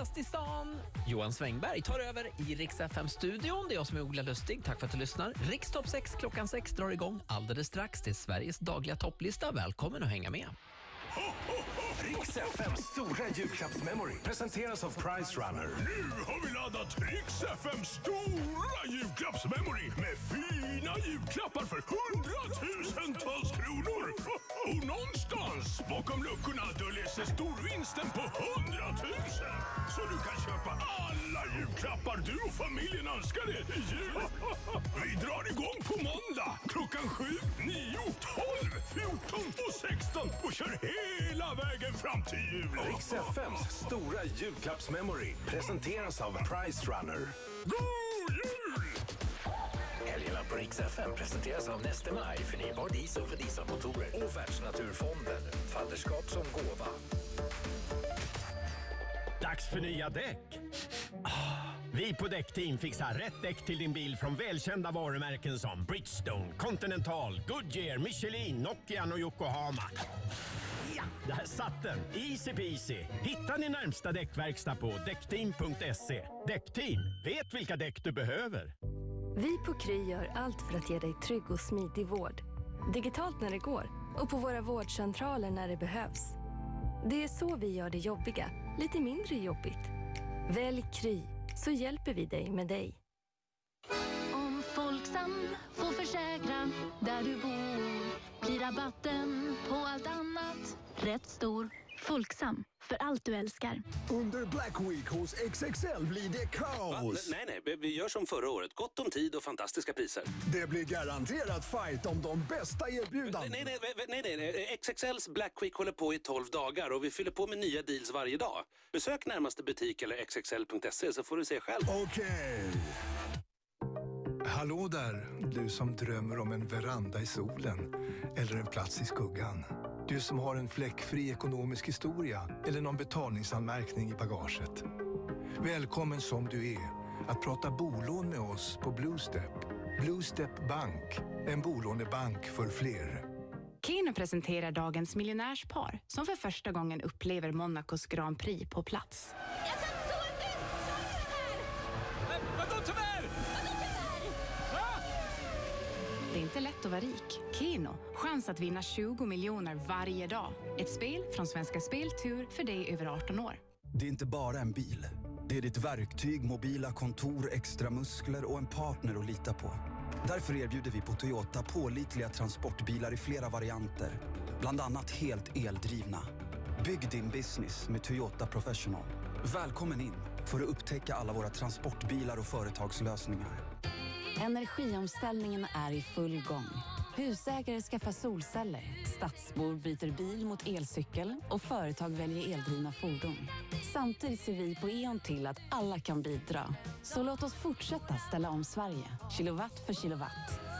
bäst i stan. Johan Svängberg tar över i Rix FM-studion. Det är jag som är Ola Lustig. Tack för att du lyssnar. Riks topp 6 klockan 6 drar igång alldeles strax. Det är Sveriges dagliga topplista. Välkommen att hänga med. Riks FMs stora julklappsmemory presenteras av Price Runner. Nu har vi laddat Rix FM stora julklappsmemory med fina julklappar för hundratusentals kronor. Och någonstans bakom luckorna döljer sig storvinsten på hundratusen julklappar du och familjen önskar er i jul. Vi drar igång på måndag klockan 7, 9, 12, 14 och 16 och kör hela vägen fram till jul. Riks FMs stora julklappsmemory presenteras av Price Runner. God jul! Helgerna på Rix FM presenteras av Neste Maj, förnybar diesel för dieselmotorer och Världsnaturfonden, fadderskap som gåva. Dags för nya däck. Vi på Däckteam fixar rätt däck till din bil från välkända varumärken som Bridgestone, Continental, Goodyear, Michelin, Nokian och Yokohama. Ja, där satt den! Easy peasy! Hitta din närmsta däckverkstad på däckteam.se. Däckteam, vet vilka däck du behöver. Vi på Kry gör allt för att ge dig trygg och smidig vård. Digitalt när det går och på våra vårdcentraler när det behövs. Det är så vi gör det jobbiga lite mindre jobbigt. Välj Kry så hjälper vi dig med dig. Om Folksam får försäkra där du bor blir rabatten på allt annat rätt stor. Folksam, för allt du älskar. Under Black Week hos XXL blir det kaos. Nej, nej, vi- gör som förra året. Gott om tid och fantastiska priser. Det blir garanterat fight om de bästa erbjudandena. Nej, nej, nej, nej, nej, nej. XXLs Black Week håller på i 12 dagar och vi fyller på med nya deals varje dag. Besök närmaste butik eller xxl.se så får du se själv. Okej. Hallå där, du som drömmer om en veranda i solen eller en plats i skuggan. Du som har en fläckfri ekonomisk historia eller någon betalningsanmärkning i bagaget. Välkommen som du är att prata bolån med oss på Bluestep. Bluestep Bank, en bolånebank för fler. Keno presenterar dagens miljonärspar som för första gången upplever Monacos Grand Prix på plats. Inte lätt att vara rik. Keno, chans att vinna 20 miljoner varje dag. Ett spel från Svenska Spel Tur för dig över 18 år. Det är inte bara en bil. Det är ditt verktyg, mobila kontor, extra muskler och en partner att lita på. Därför erbjuder vi på Toyota pålitliga transportbilar i flera varianter. Bland annat helt eldrivna. Bygg din business med Toyota Professional. Välkommen in för att upptäcka alla våra transportbilar och företagslösningar. Energiomställningen är i full gång. Husägare skaffar solceller, stadsbor byter bil mot elcykel och företag väljer eldrivna fordon. Samtidigt ser vi på E.ON till att alla kan bidra. Så låt oss fortsätta ställa om Sverige, kilowatt för kilowatt.